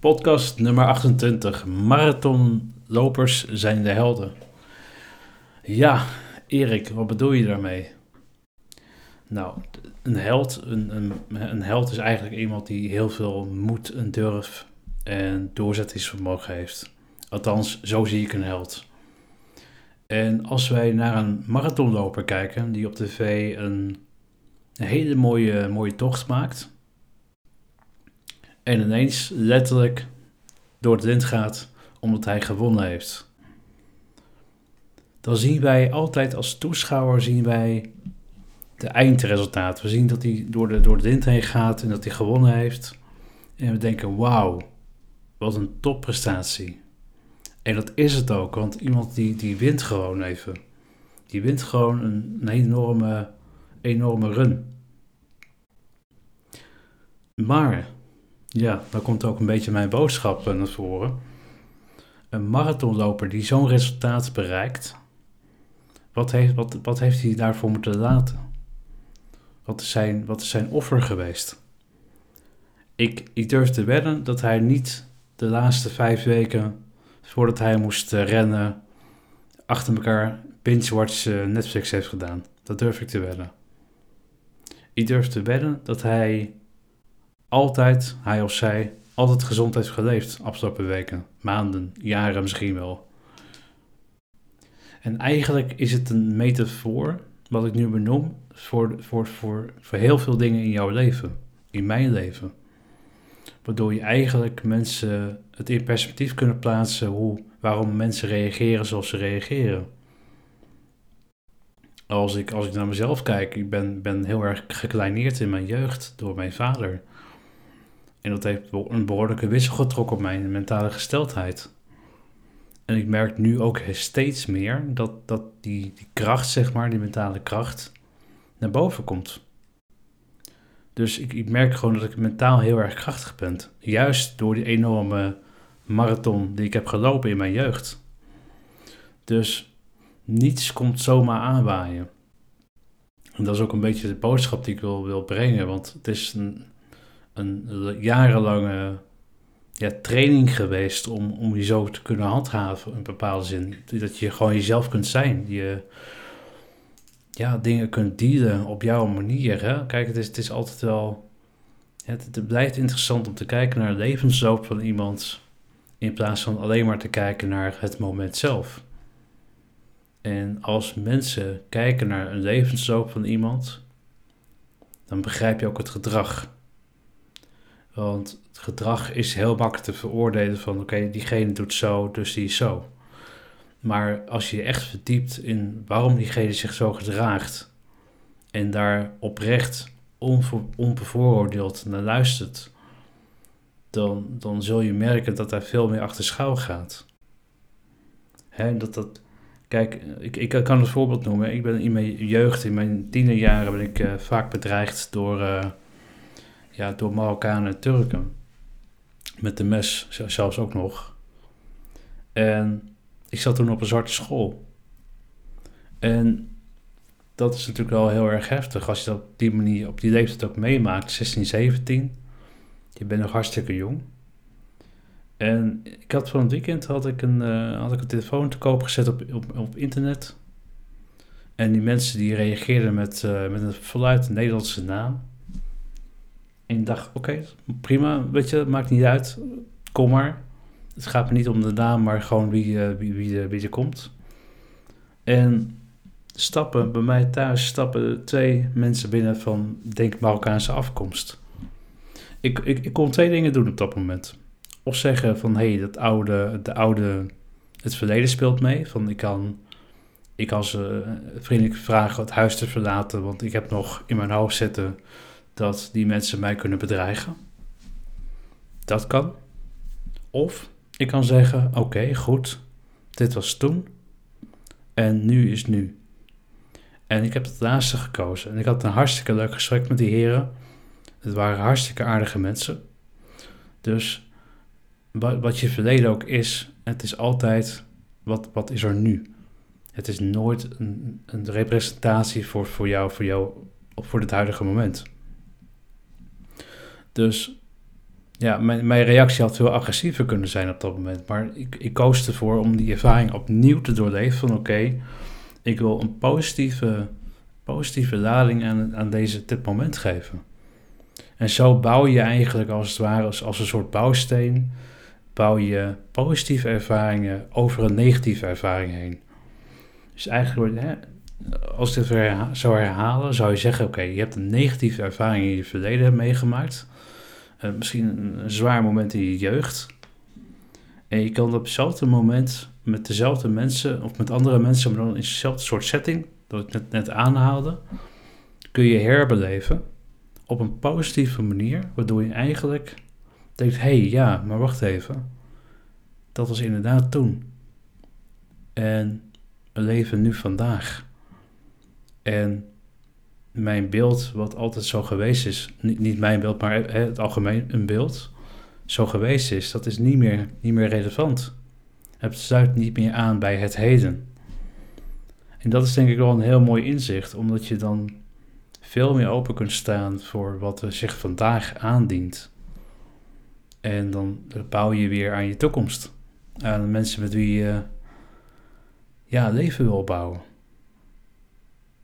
Podcast nummer 28. Marathonlopers zijn de helden. Ja, Erik, wat bedoel je daarmee? Nou, een held, een, een, een held is eigenlijk iemand die heel veel moed en durf en doorzettingsvermogen heeft. Althans, zo zie ik een held. En als wij naar een marathonloper kijken die op tv een, een hele mooie, mooie tocht maakt en ineens letterlijk door het wind gaat omdat hij gewonnen heeft. Dan zien wij altijd als toeschouwer zien wij de eindresultaat. We zien dat hij door de, door de wind heen gaat en dat hij gewonnen heeft. En we denken, wauw, wat een topprestatie. En dat is het ook, want iemand die, die wint gewoon even. Die wint gewoon een, een enorme, enorme run. Maar ja, dan komt ook een beetje mijn boodschap naar voren. Een marathonloper die zo'n resultaat bereikt, wat heeft, wat, wat heeft hij daarvoor moeten laten? Wat is zijn, wat zijn offer geweest? Ik, ik durf te wedden dat hij niet de laatste vijf weken voordat hij moest eh, rennen achter elkaar binge-watch eh, Netflix heeft gedaan. Dat durf ik te wedden. Ik durf te wedden dat hij altijd, hij of zij, altijd gezond heeft geleefd afgelopen weken, maanden, jaren misschien wel. En eigenlijk is het een metafoor, wat ik nu benoem, voor, voor, voor, voor heel veel dingen in jouw leven, in mijn leven. Waardoor je eigenlijk mensen het in perspectief kunnen plaatsen hoe, waarom mensen reageren zoals ze reageren. Als ik, als ik naar mezelf kijk, ik ben, ben heel erg gekleineerd in mijn jeugd door mijn vader. En dat heeft een behoorlijke wissel getrokken op mijn mentale gesteldheid. En ik merk nu ook steeds meer dat, dat die, die kracht, zeg maar, die mentale kracht, naar boven komt. Dus ik, ik merk gewoon dat ik mentaal heel erg krachtig ben. Juist door die enorme marathon die ik heb gelopen in mijn jeugd. Dus niets komt zomaar aanwaaien. En dat is ook een beetje de boodschap die ik wil, wil brengen. Want het is een, een jarenlange ja, training geweest om, om je zo te kunnen handhaven in bepaalde zin. Dat je gewoon jezelf kunt zijn. Je ja, dingen kunt dealen op jouw manier. Hè? Kijk, het is, het is altijd wel. Het blijft interessant om te kijken naar de levensloop van iemand. In plaats van alleen maar te kijken naar het moment zelf. En als mensen kijken naar een levensloop van iemand, dan begrijp je ook het gedrag. Want het gedrag is heel makkelijk te veroordelen van oké, diegene doet zo, dus die is zo. Maar als je je echt verdiept in waarom diegene zich zo gedraagt en daar oprecht onbevooroordeeld naar luistert, dan, dan zul je merken dat hij veel meer achter schouw gaat. Hè, dat dat, kijk, ik, ik kan een voorbeeld noemen. Ik ben in mijn jeugd, in mijn tienerjaren, ben ik uh, vaak bedreigd door, uh, ja, door Marokkanen en Turken. Met de mes zelfs ook nog. En ik zat toen op een zwarte school. En dat is natuurlijk wel heel erg heftig als je dat op die manier, op die leeftijd ook meemaakt, 16, 17. Je bent nog hartstikke jong. En ik had van het weekend had ik een, uh, had ik een telefoon te koop gezet op, op, op internet. En die mensen die reageerden met, uh, met een voluit Nederlandse naam. En ik dacht, oké, prima, weet je, maakt niet uit, kom maar. Het gaat me niet om de naam, maar gewoon wie, uh, wie, wie, wie, er komt. En stappen bij mij thuis stappen twee mensen binnen van, denk Marokkaanse afkomst. Ik, ik, ik kon twee dingen doen op dat moment. Of zeggen van, hé, hey, dat oude, de oude, het verleden speelt mee. Van, ik kan, ik kan ze vriendelijk vragen het huis te verlaten, want ik heb nog in mijn hoofd zitten dat die mensen mij kunnen bedreigen. Dat kan. Of ik kan zeggen: Oké, goed, dit was toen en nu is nu. En ik heb het laatste gekozen. En ik had een hartstikke leuk gesprek met die heren. Het waren hartstikke aardige mensen. Dus wat, je verleden ook is, het is altijd wat, wat is er nu. Het is nooit een, een representatie voor, voor jou, voor jou, voor het huidige moment. Dus ja, mijn, mijn reactie had veel agressiever kunnen zijn op dat moment. Maar ik, ik koos ervoor om die ervaring opnieuw te doorleven. Van oké, ik wil een positieve, positieve lading aan, aan deze, dit moment geven. En zo bouw je eigenlijk als het ware als, als een soort bouwsteen... bouw je positieve ervaringen over een negatieve ervaring heen. Dus eigenlijk, hè, als dit zou herhalen, zou je zeggen... oké, je hebt een negatieve ervaring in je verleden meegemaakt... Uh, misschien een, zwaar moment in je jeugd. En je kan op hetzelfde moment met dezelfde mensen of met andere mensen, maar dan in dezelfde soort setting, dat ik net, net aanhaalde, kun je herbeleven op een positieve manier, waardoor je eigenlijk denkt: hey, ja, maar wacht even. Dat was inderdaad toen. En we leven nu vandaag. En mijn beeld, wat altijd zo geweest is, niet, niet mijn beeld, maar het algemeen een beeld, zo geweest is, dat is niet meer, niet meer relevant. Het sluit niet meer aan bij het heden. En dat is denk ik wel een heel mooi inzicht, omdat je dan veel meer open kunt staan voor wat zich vandaag aandient. En dan bouw je weer aan je toekomst. Aan de mensen met wie je ja, leven wil bouwen.